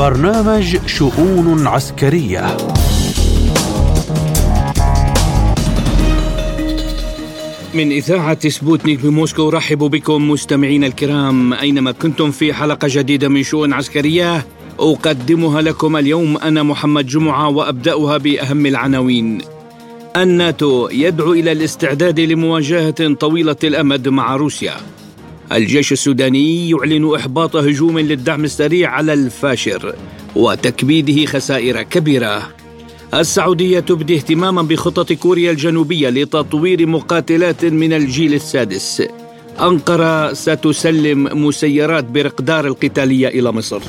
برنامج شؤون عسكرية. من إذاعة سبوتنيك بموسكو أرحب بكم مستمعينا الكرام. أينما كنتم في حلقة جديدة من شؤون عسكرية أقدمها لكم اليوم أنا محمد جمعة وأبدأها بأهم العناوين. الناتو يدعو إلى الاستعداد لمواجهة طويلة الأمد مع روسيا. الجيش السوداني يعلن إحباط هجوم للدعم السريع على الفاشر وتكبيده خسائر كبيرة. السعودية تبدي اهتماما بخطط كوريا الجنوبية لتطوير مقاتلات من الجيل السادس. أنقرة ستسلم مسيرات برقدار القتالية إلى مصر.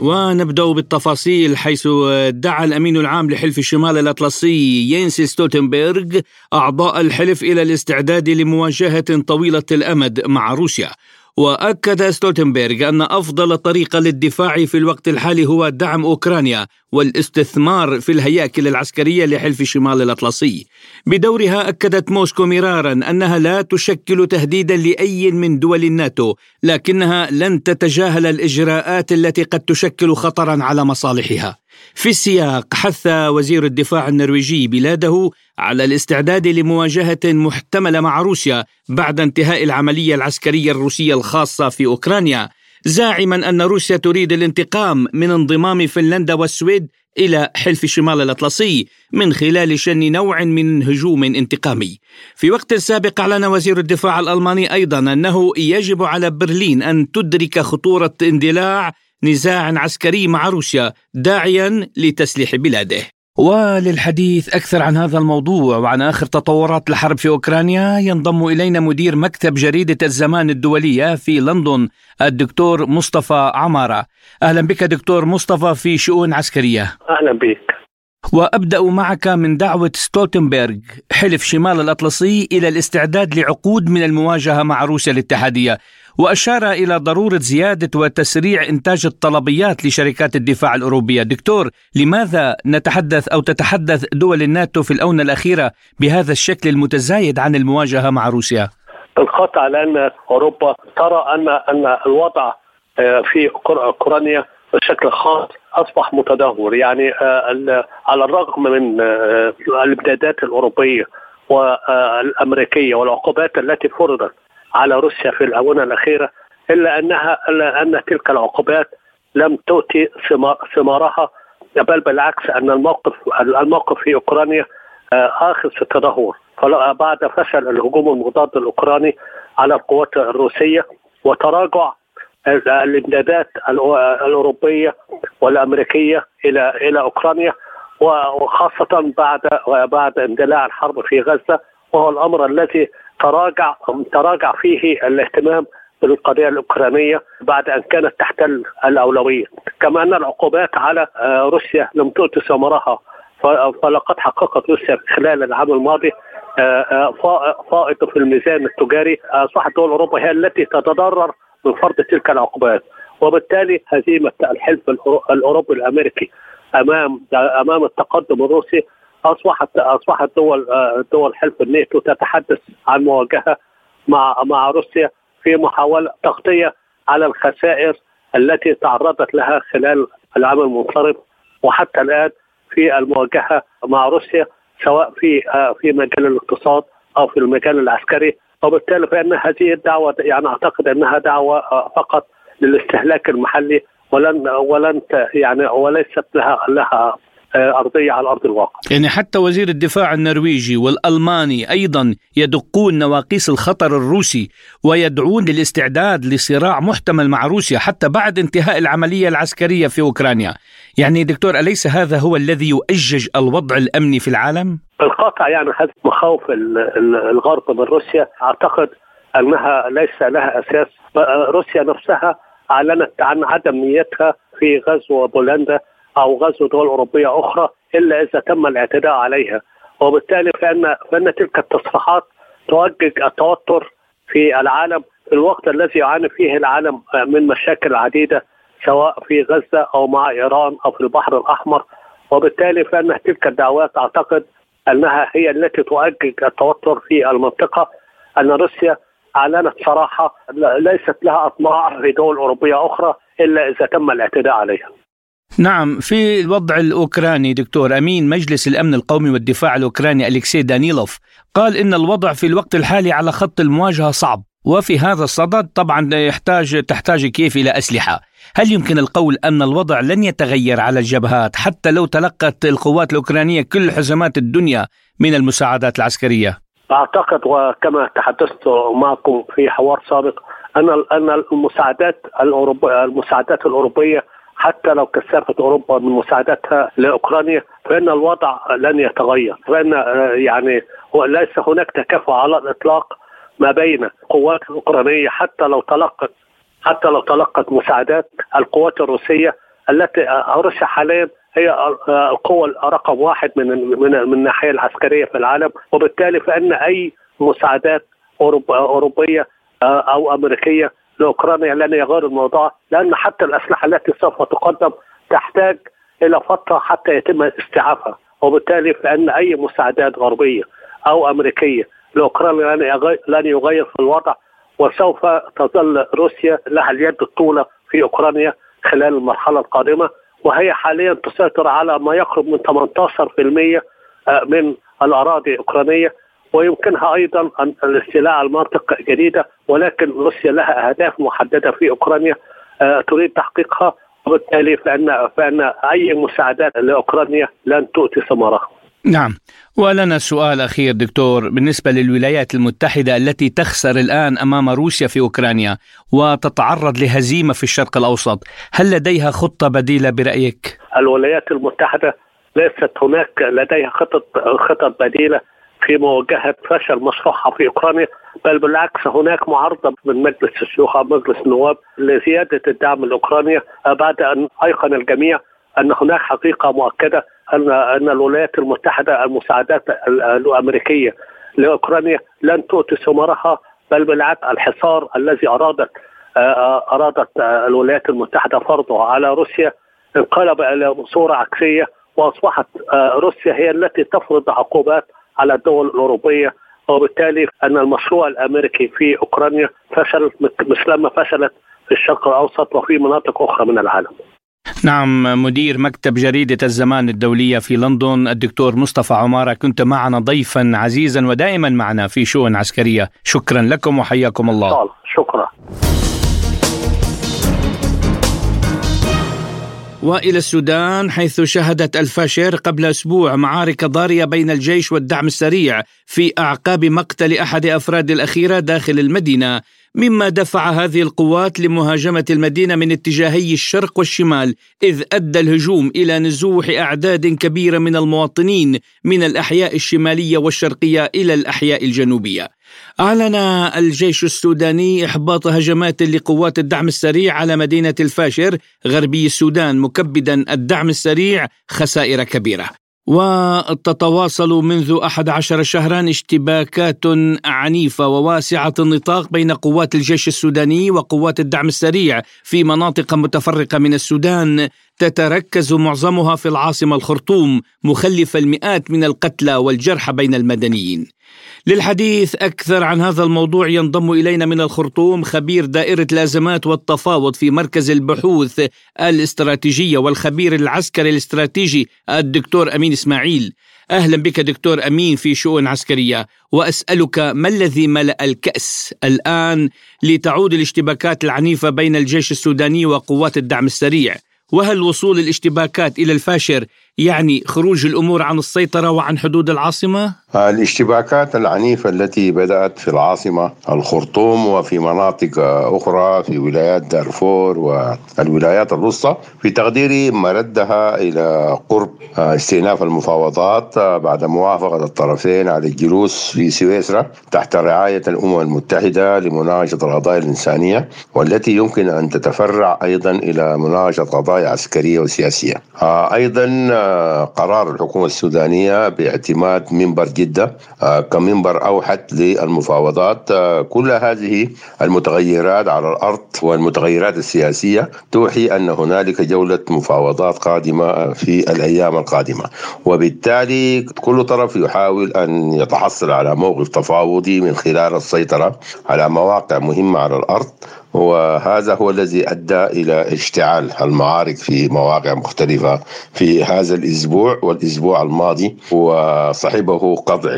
ونبدأ بالتفاصيل حيث دعا الأمين العام لحلف الشمال الأطلسي ينس ستولتنبرغ أعضاء الحلف إلى الاستعداد لمواجهة طويلة الأمد مع روسيا. وأكد ستولتنبرغ أن أفضل طريقة للدفاع في الوقت الحالي هو دعم أوكرانيا والاستثمار في الهياكل العسكرية لحلف شمال الأطلسي. بدورها أكدت موسكو مرارا أنها لا تشكل تهديدا لأي من دول الناتو، لكنها لن تتجاهل الإجراءات التي قد تشكل خطرا على مصالحها. في السياق حث وزير الدفاع النرويجي بلاده على الاستعداد لمواجهة محتملة مع روسيا بعد انتهاء العملية العسكرية الروسية الخاصة في أوكرانيا زاعما أن روسيا تريد الانتقام من انضمام فنلندا والسويد إلى حلف شمال الأطلسي من خلال شن نوع من هجوم انتقامي. في وقت سابق أعلن وزير الدفاع الألماني أيضا أنه يجب على برلين أن تدرك خطورة اندلاع نزاع عسكري مع روسيا داعيا لتسليح بلاده وللحديث أكثر عن هذا الموضوع وعن آخر تطورات الحرب في أوكرانيا ينضم إلينا مدير مكتب جريدة الزمان الدولية في لندن الدكتور مصطفى عمارة. أهلا بك دكتور مصطفى في شؤون عسكرية. أهلا بك. وأبدأ معك من دعوة ستولتنبرغ حلف شمال الأطلسي إلى الاستعداد لعقود من المواجهة مع روسيا الاتحادية. وأشار إلى ضرورة زيادة وتسريع إنتاج الطلبيات لشركات الدفاع الأوروبية، دكتور لماذا نتحدث أو تتحدث دول الناتو في الآونة الأخيرة بهذا الشكل المتزايد عن المواجهة مع روسيا؟ القطع لأن أوروبا ترى ان أن الوضع آه، في أوكرانيا بشكل خاص أصبح متدهور يعني آه، على الرغم من آه، الإمدادات الأوروبية والأمريكية والعقوبات التي فرضت على روسيا في الاونه الأخيرة إلا أنها إلا أن تلك العقوبات لم تؤتي ثمارها بل بالعكس أن الموقف الموقف في أوكرانيا آه، اخذ في التدهور بعد فشل الهجوم المضاد الأوكراني على القوات الروسية وتراجع الإمدادات الأوروبية والأمريكية إلى إلى أوكرانيا وخاصة بعد بعد اندلاع الحرب في غزة وهو الأمر الذي تراجع تراجع فيه الاهتمام بالقضية الأوكرانية بعد أن كانت تحت الأولوية، كما أن العقوبات على آه، روسيا لم تؤتي ثمرها فلقد حققت روسيا خلال العام الماضي آه، آه، فائض في الميزان التجاري. اصبحت دول أوروبا هي التي تتضرر من فرض تلك العقوبات. وبالتالي هزيمة الحلف الأوروبي الأمريكي أمام أمام التقدم الروسي اصبحت أصبحت دول دول حلف الناتو تتحدث عن مواجهة مع مع روسيا في محاولة تغطية على الخسائر التي تعرضت لها خلال العام المنصرم وحتى الآن في المواجهة مع روسيا سواء في في مجال الاقتصاد أو في المجال العسكري. وبالتالي فإن هذه الدعوة يعني أعتقد إنها دعوة فقط للاستهلاك المحلي ولن ولن يعني وليست لها لها آه، أرضية على أرض الواقع. يعني حتى وزير الدفاع النرويجي والألماني أيضا يدقون نواقيس الخطر الروسي ويدعون للاستعداد لصراع محتمل مع روسيا حتى بعد انتهاء العملية العسكرية في أوكرانيا. يعني دكتور أليس هذا هو الذي يؤجج الوضع الأمني في العالم؟ بالقطع يعني هذه مخاوف الغرب من روسيا أعتقد أنها ليس لها أساس روسيا نفسها أعلنت عن عدم نيتها في غزو بولندا أو غزو دول اوروبيه أخرى إلا إذا تم الاعتداء عليها وبالتالي فان فإن تلك التصريحات توجج التوتر في العالم في الوقت الذي يعاني فيه العالم من مشاكل عديدة سواء في غزة أو مع إيران أو في البحر الأحمر وبالتالي فإن تلك الدعوات أعتقد أنها هي التي تؤجج التوتر في المنطقة أن روسيا أعلنت صراحة ليست لها أطماع في دول أوروبية أخرى إلا إذا تم الاعتداء عليها. نعم في الوضع الأوكراني دكتور أمين مجلس الأمن القومي والدفاع الأوكراني الكسي دانيلوف قال إن الوضع في الوقت الحالي على خط المواجهة صعب وفي هذا الصدد طبعا يحتاج تحتاج كيف إلى أسلحة. هل يمكن القول أن الوضع لن يتغير على الجبهات حتى لو تلقت القوات الأوكرانية كل حزمات الدنيا من المساعدات العسكرية؟ أعتقد وكما تحدثت معكم في حوار سابق أن أن المساعدات الاوروبيه المساعدات الأوروبية حتى لو كثفت أوروبا من مساعدتها لأوكرانيا فإن الوضع لن يتغير. فإن يعني ليس هناك تكافؤ على الإطلاق ما بين القوات الأوكرانية حتى لو تلقت حتى لو تلقت مساعدات القوات الروسية التي روسيا حاليا هي القوة رقم واحد من من من الناحية العسكرية في العالم. وبالتالي فإن أي مساعدات أوروبية أو أمريكية لأوكرانيا لن يغير الموضوع لأن حتى الأسلحة التي سوف تقدم تحتاج إلى فترة حتى يتم استيعابها. وبالتالي فإن أي مساعدات غربية أو أمريكية لأوكرانيا لن يغير في الوضع وسوف تظل روسيا لها اليد الطولى في أوكرانيا خلال المرحلة القادمة. وهي حاليا تسيطر على ما يقرب من 18% آه، من الأراضي الأوكرانية. ويمكنها أيضا الاستيلاء على مناطق جديدة ولكن روسيا لها أهداف محددة في أوكرانيا آه، تريد تحقيقها وبالتالي فان فإن أي مساعدات لأوكرانيا لن تؤتي ثمارها. نعم ولنا سؤال أخير دكتور بالنسبة للولايات المتحدة التي تخسر الآن أمام روسيا في أوكرانيا وتتعرض لهزيمة في الشرق الأوسط، هل لديها خطة بديلة برأيك؟ الولايات المتحدة ليست هناك لديها خطط خطط بديلة في مواجهه فشل مشروعها في أوكرانيا بل بالعكس هناك معارضه من مجلس الشيوخ مجلس النواب لزيادة الدعم لأوكرانيا بعد أن أيقن الجميع أن هناك حقيقة مؤكدة ان أن الولايات المتحدة المساعدات الأمريكية لأوكرانيا لن تؤتي ثمارها بل بالعكس الحصار الذي أرادت أرادت الولايات المتحدة فرضه على روسيا انقلب إلى صورة عكسية وأصبحت روسيا هي التي تفرض عقوبات على الدول الأوروبية وبالتالي أن المشروع الأمريكي في أوكرانيا فشل مثلما فشلت في الشرق الأوسط وفي مناطق أخرى من العالم. نعم مدير مكتب جريدة الزمان الدولية في لندن الدكتور مصطفى عمارة كنت معنا ضيفا عزيزا ودائما معنا في شؤون عسكرية. شكرا لكم وحياكم الله. شكرا. وإلى السودان حيث شهدت الفاشر قبل أسبوع معارك ضارية بين الجيش والدعم السريع في أعقاب مقتل أحد أفراد الأخيرة داخل المدينة. مما دفع هذه القوات لمهاجمة المدينة من اتجاهي الشرق والشمال إذ أدى الهجوم إلى نزوح أعداد كبيرة من المواطنين من الأحياء الشمالية والشرقية إلى الأحياء الجنوبية. أعلن الجيش السوداني إحباط هجمات لقوات الدعم السريع على مدينة الفاشر غربي السودان مكبدا الدعم السريع خسائر كبيرة. وتتواصل منذ 11 شهرا اشتباكات عنيفة وواسعة النطاق بين قوات الجيش السوداني وقوات الدعم السريع في مناطق متفرقة من السودان. تتركز معظمها في العاصمة الخرطوم مخلفة المئات من القتلى والجرحى بين المدنيين. للحديث أكثر عن هذا الموضوع ينضم إلينا من الخرطوم خبير دائرة الأزمات والتفاوض في مركز البحوث الاستراتيجية والخبير العسكري الاستراتيجي الدكتور أمين إسماعيل. أهلا بك دكتور أمين في شؤون عسكرية وأسألك ما الذي ملأ الكأس الآن لتعود الاشتباكات العنيفة بين الجيش السوداني وقوات الدعم السريع؟ وهل وصول الاشتباكات إلى الفاشر يعني خروج الأمور عن السيطرة وعن حدود العاصمة؟ الاشتباكات العنيفة التي بدأت في العاصمة الخرطوم وفي مناطق أخرى في ولايات دارفور والولايات الوسطى في تقديري مردها إلى قرب استئناف المفاوضات بعد موافقة الطرفين على الجلوس في سويسرا تحت رعاية الأمم المتحدة لمناقشة القضايا الإنسانية والتي يمكن أن تتفرع أيضا إلى مناقشة قضايا عسكرية وسياسية. أيضا قرار الحكومة السودانية باعتماد منبر جدة كمنبر أوحد للمفاوضات. كل هذه المتغيرات على الأرض والمتغيرات السياسية توحي أن هنالك جولة مفاوضات قادمة في الأيام القادمة. وبالتالي كل طرف يحاول أن يتحصل على موقف تفاوضي من خلال السيطرة على مواقع مهمة على الأرض. وهذا هو الذي أدى إلى اشتعال المعارك في مواقع مختلفة في هذا الأسبوع والأسبوع الماضي وصحبه قطع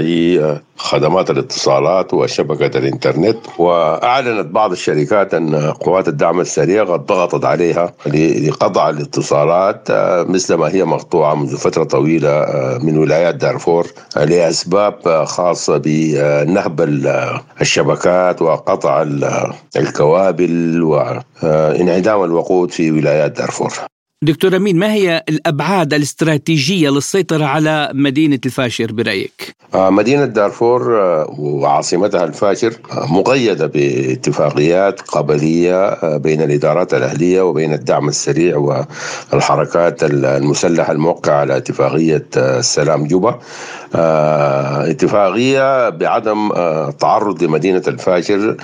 خدمات الاتصالات وشبكة الإنترنت وأعلنت بعض الشركات أن قوات الدعم السريع قد ضغطت عليها لقطع الاتصالات مثل ما هي مقطوعة منذ فترة طويلة من ولايات دارفور لأسباب خاصة بنهب الشبكات وقطع الكوابل وانعدام الوقود في ولايات دارفور. دكتور أمين ما هي الأبعاد الاستراتيجية للسيطرة على مدينة الفاشر برأيك؟ آه، مدينة دارفور آه، وعاصمتها الفاشر آه، مقيدة باتفاقيات قبلية بين الإدارات الأهلية وبين الدعم السريع والحركات المسلحة الموقعة على اتفاقية السلام جوبا اتفاقية بعدم تعرض لمدينة الفاشر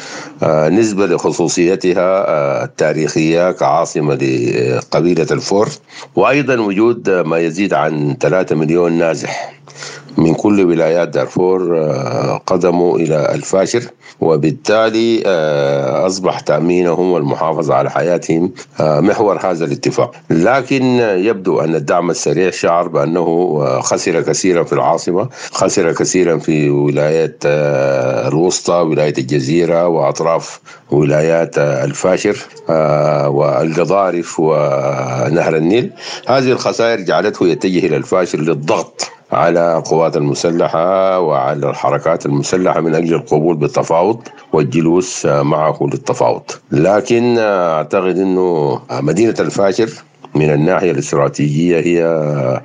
نسبة لخصوصيتها التاريخية كعاصمة لقبيلة الفور وأيضا وجود ما يزيد عن 3 مليون نازح. من كل ولايات دارفور آه، قدموا إلى الفاشر وبالتالي آه، أصبح تأمينهم والمحافظة على حياتهم آه، محور هذا الاتفاق. لكن يبدو أن الدعم السريع شعر بأنه خسر كثيرا في العاصمة خسر كثيرا في ولايات الوسطى ولاية الجزيرة وأطراف ولايات الفاشر والقضارف ونهر النيل. هذه الخسائر جعلته يتجه إلى الفاشر للضغط على القوات المسلحة وعلى الحركات المسلحة من أجل القبول بالتفاوض والجلوس معه للتفاوض لكن أعتقد أنه مدينة الفاشر من الناحية الاستراتيجية هي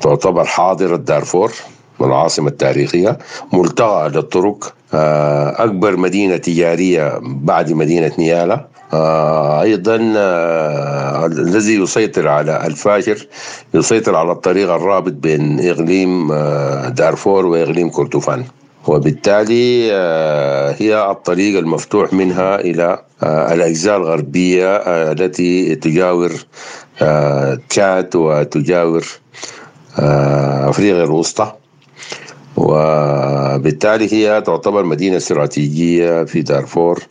تعتبر حاضرة دارفور العاصمة التاريخية ملتقى للطرق أكبر مدينة تجارية بعد مدينة نيالا. آه، أيضا آه، الذي يسيطر على الفاشر يسيطر على الطريق الرابط بين إقليم آه، دارفور وإقليم كردفان وبالتالي هي الطريق المفتوح منها إلى الأجزاء الغربية التي تجاور تشاد وتجاور أفريقيا الوسطى. وبالتالي هي تعتبر مدينة استراتيجية في دارفور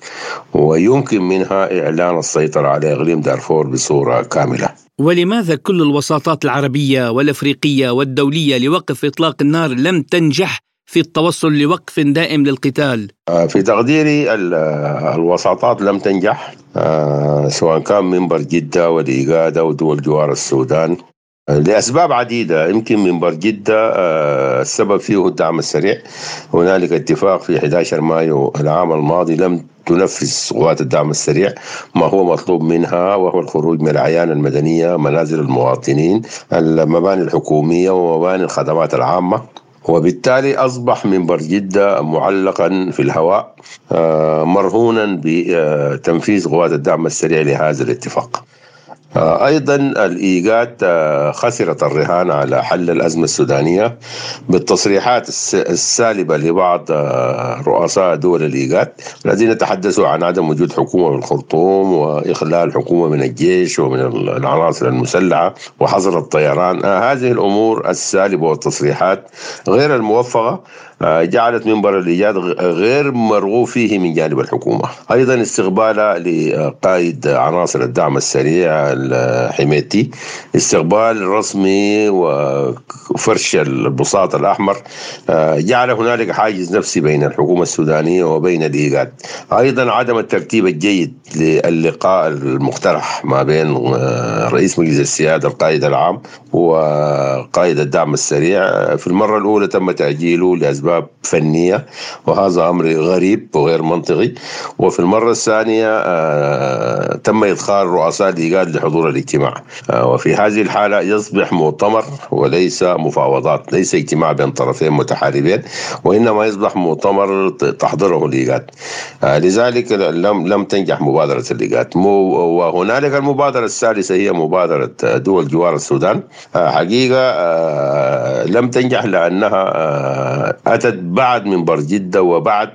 ويمكن منها إعلان السيطرة على إقليم دارفور بصورة كاملة ولماذا كل الوساطات العربية والأفريقية والدولية لوقف إطلاق النار لم تنجح في التوصل لوقف دائم للقتال؟ آه، في تقديري الوساطات لم تنجح آه، سواء كان منبر جدة والإيجاد أو دول جوار السودان لأسباب عديدة يمكن منبر جدة آه، السبب فيه الدعم السريع. هنالك اتفاق في 11 مايو العام الماضي لم تنفذ قوات الدعم السريع. ما هو مطلوب منها؟ وهو الخروج من العيان المدنية منازل المواطنين المباني الحكومية ومباني الخدمات العامة. وبالتالي أصبح منبر جدة معلقا في الهواء آه، مرهونا بتنفيذ قوات الدعم السريع لهذا الاتفاق. آه، أيضا الايجاد آه، خسرت الرهان على حل الأزمة السودانية بالتصريحات السالبة لبعض آه، رؤساء دول الايجاد الذين تحدثوا عن عدم وجود حكومة في الخرطوم وإخلال حكومة من الجيش ومن العناصر المسلحة وحظر الطيران. هذه الأمور السالبة والتصريحات غير الموفقة. جعلت منبر الإيجاد غير مرغوب فيه من جانب الحكومة. أيضا استقبالها لقائد عناصر الدعم السريع الحميتي استقبال رسمي وفرش البساط الأحمر. آه، جعل هنالك حاجز نفسي بين الحكومة السودانية وبين الإيجاد. أيضا عدم الترتيب الجيد للقاء المقترح ما بين آه، رئيس مجلس السيادة القائد العام وقائد الدعم السريع. في المرة الأولى تم تأجيله لأسباب فنية وهذا أمر غريب وغير منطقي. وفي المرة الثانية آه، تم إدخال رؤساء الإيجاد لحضور الاجتماع. آه، وفي هذه الحالة يصبح مؤتمر وليس مفاوضات ليس اجتماع بين طرفين متحاربين وإنما يصبح مؤتمر تحضره الإيجاد. لذلك لم لم تنجح مبادرة الإيجاد. وهنالك المبادرة الثالثة هي مبادرة دول جوار السودان. حقيقة لم تنجح لأنها أتت بعد من برجدة وبعد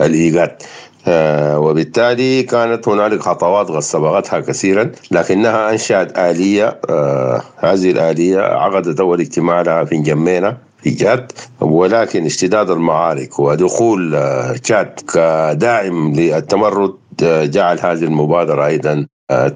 الإيجاد. آه، وبالتالي كانت هنالك خطوات صبغتها كثيرا لكنها أنشأت آلية آه، هذه الآلية عقدت أول اجتماع لها في جمينة في جاد ولكن اشتداد المعارك ودخول آه، تشاد كداعم للتمرد جعل هذه المبادرة أيضا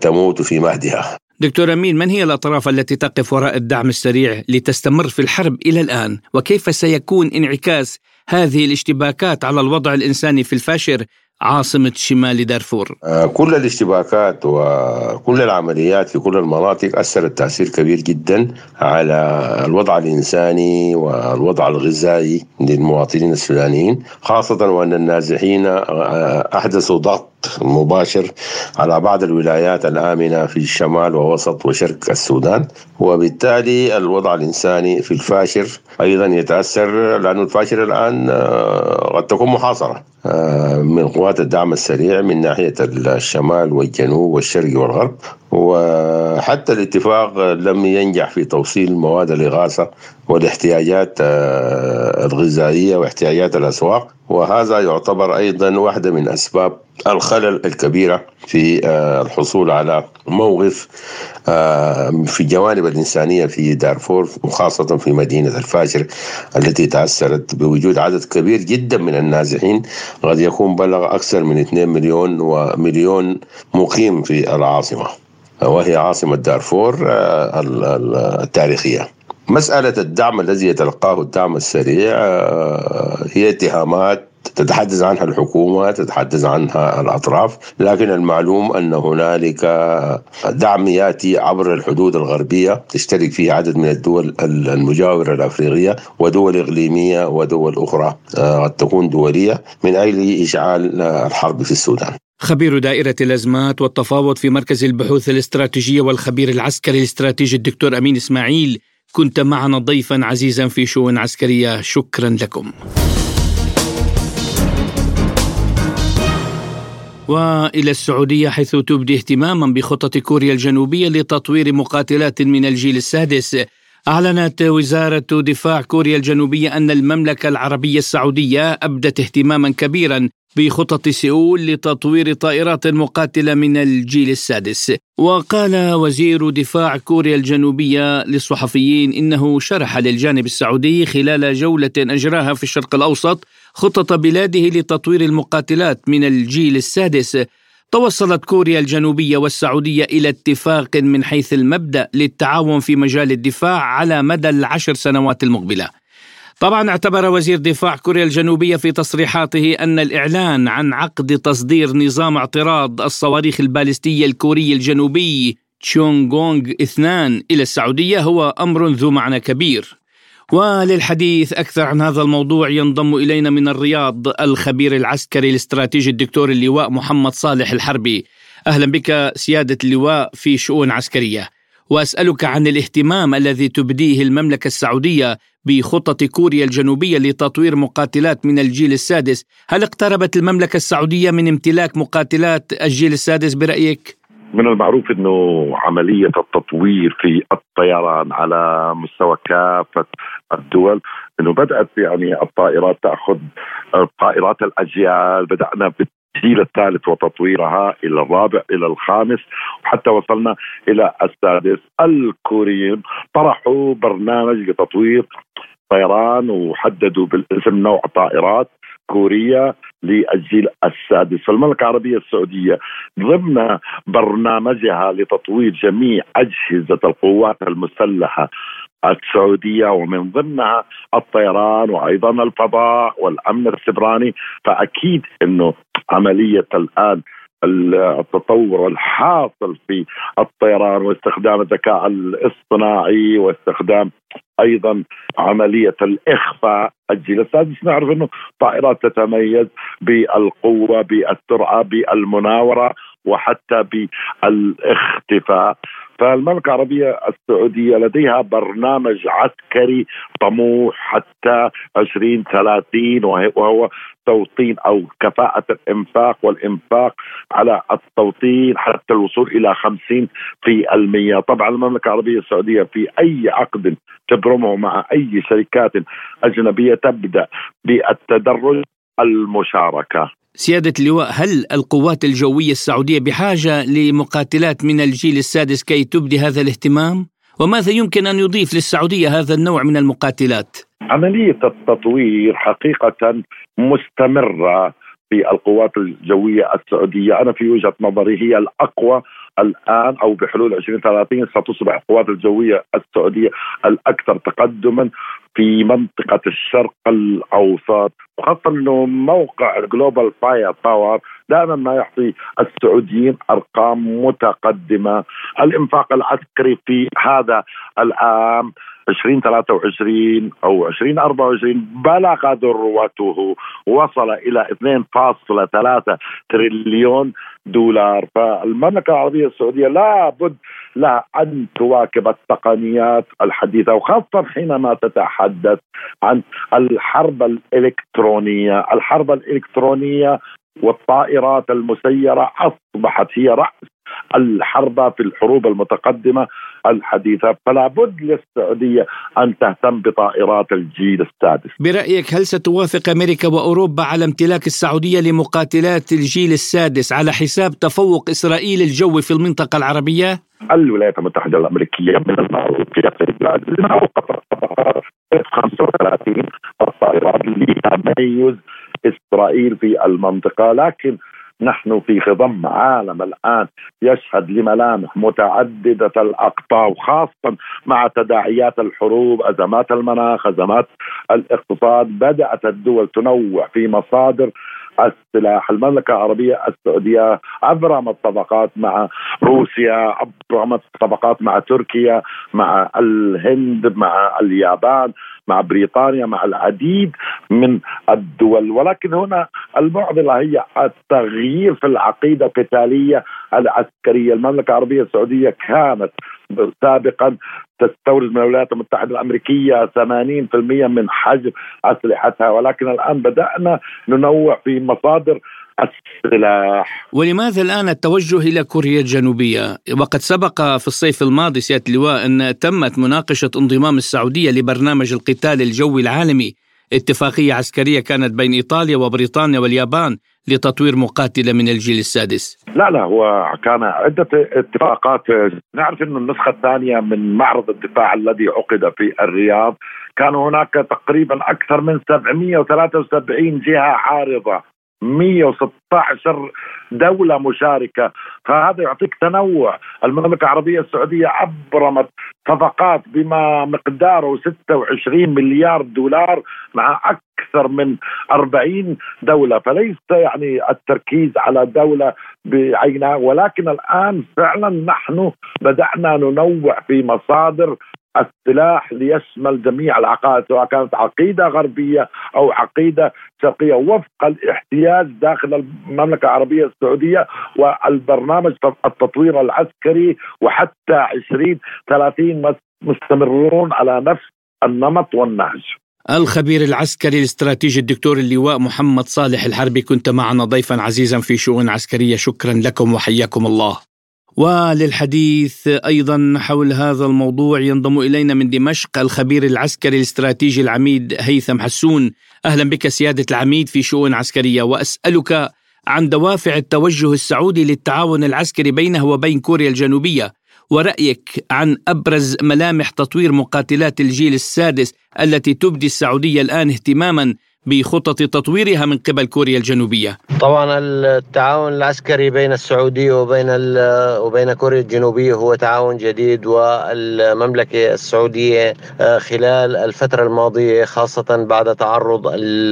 تموت في مهدها. دكتور أمين من هي الأطراف التي تقف وراء الدعم السريع لتستمر في الحرب إلى الآن؟ وكيف سيكون انعكاس هذه الاشتباكات على الوضع الإنساني في الفاشر عاصمة شمال دارفور؟ آه، كل الاشتباكات وكل العمليات في كل المناطق أثرت تأثير كبير جدا على الوضع الإنساني والوضع الغذائي للمواطنين السودانيين خاصة وأن النازحين آه، أحدثوا ضغط مباشر على بعض الولايات الآمنة في الشمال ووسط وشرق السودان. وبالتالي الوضع الإنساني في الفاشر أيضا يتأثر لأن الفاشر الآن آه، قد تكون محاصرة آه، من قوات الدعم السريع من ناحية الشمال والجنوب والشرق والغرب. وحتى الاتفاق لم ينجح في توصيل مواد الإغاثة والاحتياجات آه، الغذائية واحتياجات الأسواق. وهذا يعتبر أيضا واحدة من أسباب الخلل الكبيرة في آه، الحصول على موقف آه، في الجوانب الإنسانية في دارفور وخاصة في مدينة الفاشر التي تأثرت بوجود عدد كبير جدا من النازحين. قد يكون بلغ أكثر من 2 مليون ومليون مقيم في العاصمة. وهي عاصمة دارفور آه، التاريخية. مسألة الدعم الذي يتلقاه الدعم السريع هي اتهامات تتحدث عنها الحكومة تتحدث عنها الأطراف لكن المعلوم أن هنالك دعم يأتي عبر الحدود الغربية تشترك فيه عدد من الدول المجاورة الأفريقية ودول إقليمية ودول أخرى آه، قد تكون دولية من أجل إشعال الحرب في السودان. خبير دائرة الأزمات والتفاوض في مركز البحوث الاستراتيجية والخبير العسكري الاستراتيجي الدكتور أمين إسماعيل كنت معنا ضيفا عزيزا في شؤون عسكرية. شكرا لكم. وإلى السعودية حيث تبدي اهتماما بخطط كوريا الجنوبية لتطوير مقاتلات من الجيل السادس. أعلنت وزارة دفاع كوريا الجنوبية أن المملكة العربية السعودية أبدت اهتماما كبيرا بخطط سيول لتطوير طائرات مقاتلة من الجيل السادس. وقال وزير دفاع كوريا الجنوبية للصحفيين إنه شرح للجانب السعودي خلال جولة أجراها في الشرق الأوسط خطط بلاده لتطوير المقاتلات من الجيل السادس. توصلت كوريا الجنوبية والسعودية إلى اتفاق من حيث المبدأ للتعاون في مجال الدفاع على مدى العشر سنوات المقبلة. طبعا اعتبر وزير دفاع كوريا الجنوبية في تصريحاته أن الإعلان عن عقد تصدير نظام اعتراض الصواريخ البالستيه الكوري الجنوبي تشونغونغ اثنان إلى السعودية هو أمر ذو معنى كبير. وللحديث أكثر عن هذا الموضوع ينضم إلينا من الرياض الخبير العسكري الاستراتيجي الدكتور اللواء محمد صالح الحربي. أهلا بك سيادة اللواء في شؤون عسكرية. وأسألك عن الاهتمام الذي تبديه المملكة السعودية بخطط كوريا الجنوبية لتطوير مقاتلات من الجيل السادس هل اقتربت المملكة السعودية من امتلاك مقاتلات الجيل السادس برأيك؟ من المعروف إنه عملية التطوير في الطيران على مستوى كافة الدول إنه بدأت يعني الطائرات تأخذ طائرات الأجيال بدأنا بالجيل الثالث وتطويرها إلى الرابع إلى الخامس وحتى وصلنا إلى السادس. الكوريين طرحوا برنامج لتطوير طيران وحددوا بالاسم نوع طائرات كوريا للجيل السادس. فالمملكة العربية السعودية ضمن برنامجها لتطوير جميع أجهزة القوات المسلحة السعودية ومن ضمنها الطيران وأيضا الفضاء والأمن السبراني. فأكيد أنه عملية الآن التطور الحاصل في الطيران واستخدام الذكاء الاصطناعي واستخدام أيضا عملية الإخفاء الجيل. السادس نعرف إنه طائرات تتميز بالقوة بالسرعة بالمناورة وحتى بالإختفاء؟ فالمملكة العربية السعودية لديها برنامج عسكري طموح حتى 2030 وهو توطين أو كفاءة الإنفاق والإنفاق على التوطين حتى الوصول إلى 50 في المية. طبعا المملكة العربية السعودية في أي عقد تبرمه مع أي شركات أجنبية تبدأ بالتدرج المشاركة. سيادة اللواء هل القوات الجوية السعودية بحاجة لمقاتلات من الجيل السادس كي تبدي هذا الاهتمام؟ وماذا يمكن أن يضيف للسعودية هذا النوع من المقاتلات؟ عملية التطوير حقيقة مستمرة في القوات الجوية السعودية أنا في وجهة نظري هي الأقوى الآن أو بحلول 2030 ستصبح القوات الجوية السعودية الأكثر تقدما في منطقة الشرق الأوسط وخاصة أنه موقع Global Fire Power دائما ما يعطي السعوديين أرقام متقدمة. الإنفاق العسكري في هذا العام 2023 أو 2024 بلغ ذروته وصل إلى 2.3 تريليون دولار. فالمملكة العربية السعودية لابد لها أن تواكب التقنيات الحديثة وخاصة حينما تتحدث عن الحرب الإلكترونية، الحرب الإلكترونية والطائرات المسيرة أصبحت هي رأس الحرب في الحروب المتقدمة. الحديثه فلا بد للسعودية أن تهتم بطائرات الجيل السادس. برأيك هل ستوافق أمريكا وأوروبا على امتلاك السعودية لمقاتلات الجيل السادس على حساب تفوق إسرائيل الجوي في المنطقة العربية؟ الولايات المتحدة الأمريكية من المعروف في البلاد انها 35 الطائرات لتميز إسرائيل في المنطقة لكن نحن في خضم عالم الآن يشهد لملامح متعددة الاقطاب خاصه مع تداعيات الحروب، أزمات المناخ، أزمات الاقتصاد، بدأت الدول تنوع في مصادر السلاح المملكة العربية السعودية أبرمت صفقات مع روسيا أبرمت صفقات مع تركيا مع الهند مع اليابان مع بريطانيا مع العديد من الدول. ولكن هنا المعضلة هي التغيير في العقيدة القتالية العسكرية. المملكة العربية السعودية كانت سابقا تستورد من الولايات المتحدة الأمريكية 80% من حجم أسلحتها ولكن الآن بدأنا ننوع في مصادر السلاح. ولماذا الآن التوجه إلى كوريا الجنوبية؟ وقد سبق في الصيف الماضي سيادة اللواء أن تمت مناقشة انضمام السعودية لبرنامج القتال الجوي العالمي. اتفاقية عسكرية كانت بين إيطاليا وبريطانيا واليابان لتطوير مقاتلة من الجيل السادس. لا لا هو كان عدة اتفاقات. نعرف أن النسخة الثانية من معرض الدفاع الذي عقد في الرياض كان هناك تقريبا أكثر من 773 جهة عارضة 116 دولة مشاركة. فهذا يعطيك تنوع. المملكة العربية السعودية أبرمت صفقات بما مقداره 26 مليار دولار مع أكثر من 40 دولة. فليس يعني التركيز على دولة بعينها ولكن الآن فعلا نحن بدأنا ننوع في مصادر السلاح ليشمل جميع العقائد سواء كانت عقيدة غربية أو عقيدة شرقية وفق الاحتياج داخل المملكة العربية السعودية والبرنامج التطوير العسكري وحتى 2030 مستمرون على نفس النمط والنهج. الخبير العسكري الاستراتيجي الدكتور اللواء محمد صالح الحربي كنت معنا ضيفا عزيزا في شؤون عسكرية شكرا لكم وحياكم الله. وللحديث أيضا حول هذا الموضوع ينضم إلينا من دمشق الخبير العسكري الاستراتيجي العميد هيثم حسون. أهلا بك سيادة العميد في شؤون عسكرية. وأسألك عن دوافع التوجه السعودي للتعاون العسكري بينه وبين كوريا الجنوبية ورأيك عن أبرز ملامح تطوير مقاتلات الجيل السادس التي تبدي السعودية الآن اهتماما بخطط تطويرها من قبل كوريا الجنوبية. طبعا التعاون العسكري بين السعودية وبين وبين كوريا الجنوبية هو تعاون جديد والمملكة السعودية آه، خلال الفترة الماضية خاصة بعد تعرض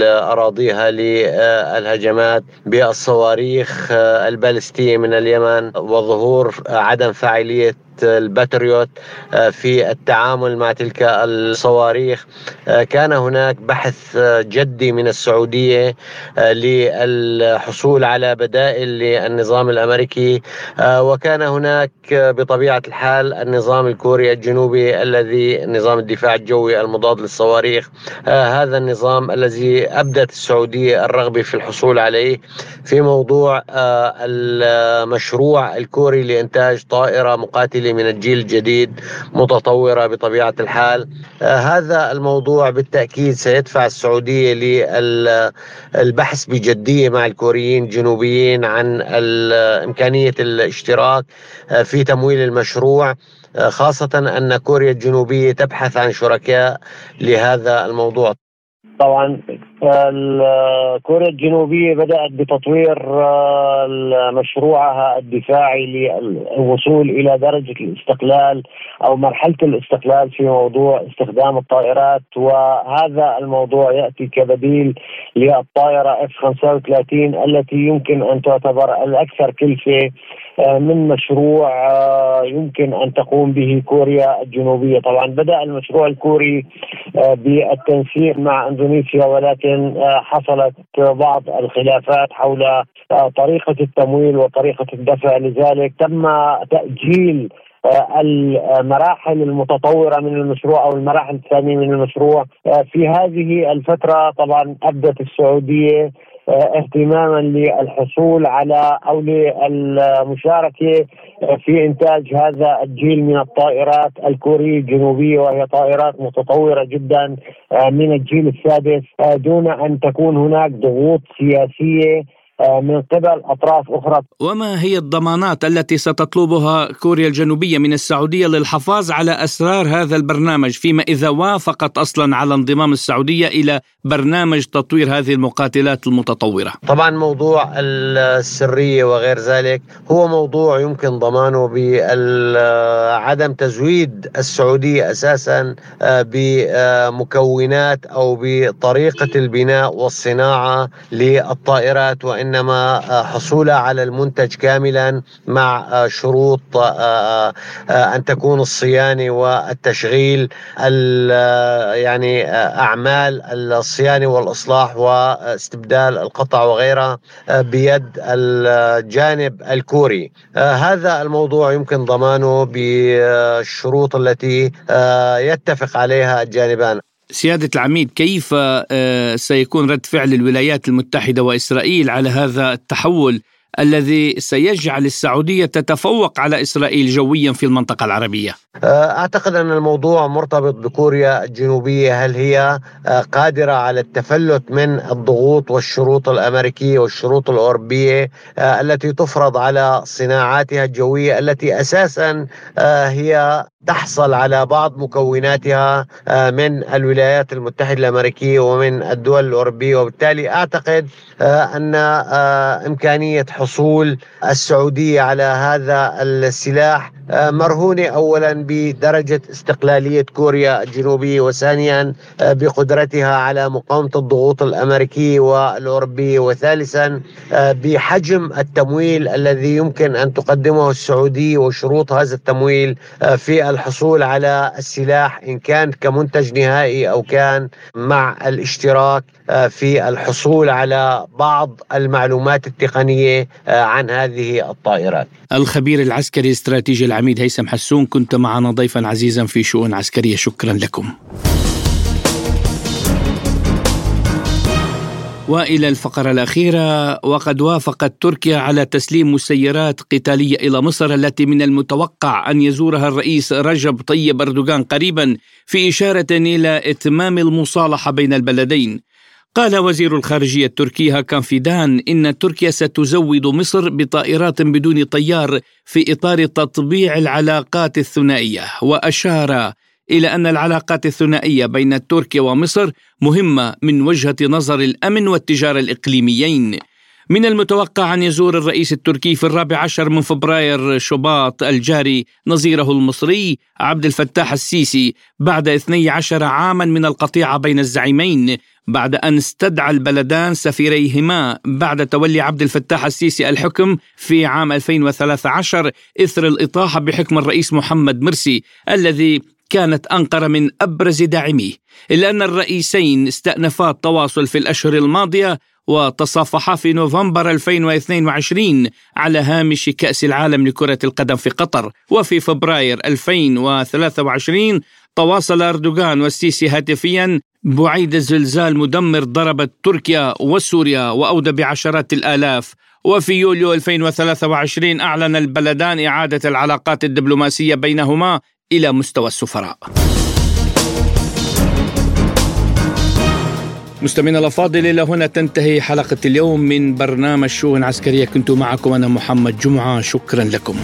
أراضيها للهجمات بالصواريخ آه، البالستية من اليمن وظهور عدم فاعلية الباتريوت آه، في التعامل مع تلك الصواريخ. آه، كان هناك بحث آه، جدي من السعودية للحصول على بدائل للنظام الأمريكي. وكان هناك بطبيعة الحال النظام الكوري الجنوبي الذي نظام الدفاع الجوي المضاد للصواريخ. هذا النظام الذي أبدت السعودية الرغبة في الحصول عليه في موضوع المشروع الكوري لإنتاج طائرة مقاتلة من الجيل الجديد متطورة بطبيعة الحال. آه، هذا الموضوع بالتأكيد سيدفع السعودية للبحث بجدية مع الكوريين الجنوبيين عن إمكانية الاشتراك آه، في تمويل المشروع. آه، خاصة أن كوريا الجنوبية تبحث عن شركاء لهذا الموضوع. طبعا كوريا الجنوبية بدأت بتطوير آه، مشروعها الدفاعي للوصول إلى درجة الاستقلال أو مرحلة الاستقلال في موضوع استخدام الطائرات. وهذا الموضوع يأتي كبديل للطائرة اف 35 التي يمكن أن تعتبر الأكثر كلفة من مشروع آه، يمكن أن تقوم به كوريا الجنوبية، طبعا بدأ المشروع الكوري بالتنسيق مع إندونيسيا ولكن آه، حصلت بعض الخلافات حول آه، طريقة التمويل وطريقة الدفع. لذلك تم تأجيل آه، المراحل المتطورة من المشروع أو المراحل الثانية من المشروع. في هذه الفترة طبعا أبدت السعودية اهتماما للحصول على أو للمشاركة في إنتاج هذا الجيل من الطائرات الكوريه الجنوبية وهي طائرات متطورة جدا من الجيل السادس. دون أن تكون هناك ضغوط سياسية آه، من قبل أطراف أخرى. وما هي الضمانات التي ستطلبها كوريا الجنوبية من السعودية للحفاظ على أسرار هذا البرنامج فيما إذا وافقت أصلا على انضمام السعودية إلى برنامج تطوير هذه المقاتلات المتطورة؟ طبعا موضوع السرية وغير ذلك هو موضوع يمكن ضمانه بعدم تزويد السعودية أساسا آه، بمكونات أو بطريقة البناء والصناعة للطائرات وان وإنما آه، حصولها على المنتج كاملا مع آه، شروط آه، أن تكون الصيانة والتشغيل يعني أعمال الصيانة والإصلاح واستبدال القطع وغيرها بيد الجانب الكوري. هذا الموضوع يمكن ضمانه بالشروط التي يتفق عليها الجانبان. سيادة العميد كيف آه، سيكون رد فعل الولايات المتحدة وإسرائيل على هذا التحول الذي سيجعل السعودية تتفوق على إسرائيل جويا في المنطقة العربية؟ آه، أعتقد أن الموضوع مرتبط بكوريا الجنوبية. هل هي آه، قادرة على التفلت من الضغوط والشروط الأمريكية والشروط الأوروبية التي تفرض على صناعاتها الجوية التي أساسا هي تحصل على بعض مكوناتها آه، من الولايات المتحدة الأمريكية ومن الدول الأوروبية. وبالتالي أعتقد آه، أن آه، إمكانية حصول السعودية على هذا السلاح مرهونة أولا بدرجة استقلالية كوريا الجنوبية وثانيا بقدرتها على مقاومة الضغوط الأمريكية والأوروبية وثالثا بحجم التمويل الذي يمكن أن تقدمه السعودية وشروط هذا التمويل في الحصول على السلاح إن كان كمنتج نهائي أو كان مع الاشتراك آه، في الحصول على بعض المعلومات التقنية آه، عن هذه الطائرات. الخبير العسكري الاستراتيجي العميد هيثم حسون كنت معنا ضيفا عزيزا في شؤون عسكرية شكرا لكم وإلى الفقرة الأخيرة وقد وافقت تركيا على تسليم مسيرات قتالية إلى مصر التي من المتوقع أن يزورها الرئيس رجب طيب أردوغان قريبا في إشارة إلى إتمام المصالحة بين البلدين. قال وزير الخارجية التركي هاكان فيدان إن تركيا ستزود مصر بطائرات بدون طيار في إطار تطبيع العلاقات الثنائية. وأشار إلى أن العلاقات الثنائية بين تركيا ومصر مهمة من وجهة نظر الأمن والتجارة الإقليميين. من المتوقع أن يزور الرئيس التركي في الرابع عشر من فبراير شباط الجاري نظيره المصري عبد الفتاح السيسي بعد 12 عاما من القطيعة بين الزعيمين بعد أن استدعى البلدان سفيريهما بعد تولي عبد الفتاح السيسي الحكم في عام 2013 إثر الإطاحة بحكم الرئيس محمد مرسي الذي كانت أنقرة من أبرز داعميه إلا أن الرئيسين استأنفا التواصل في الأشهر الماضية وتصافحا في نوفمبر 2022 على هامش كأس العالم لكرة القدم في قطر وفي فبراير 2023 تواصل أردوغان والسيسي هاتفيا بعيد زلزال مدمر ضربت تركيا وسوريا وأودى بعشرات الآلاف. وفي يوليو 2023 أعلن البلدان إعادة العلاقات الدبلوماسية بينهما إلى مستوى السفراء. مستمعينا الأفاضل إلى هنا تنتهي حلقة اليوم من برنامج شؤون عسكرية. كنت معكم أنا محمد جمعة. شكرا لكم.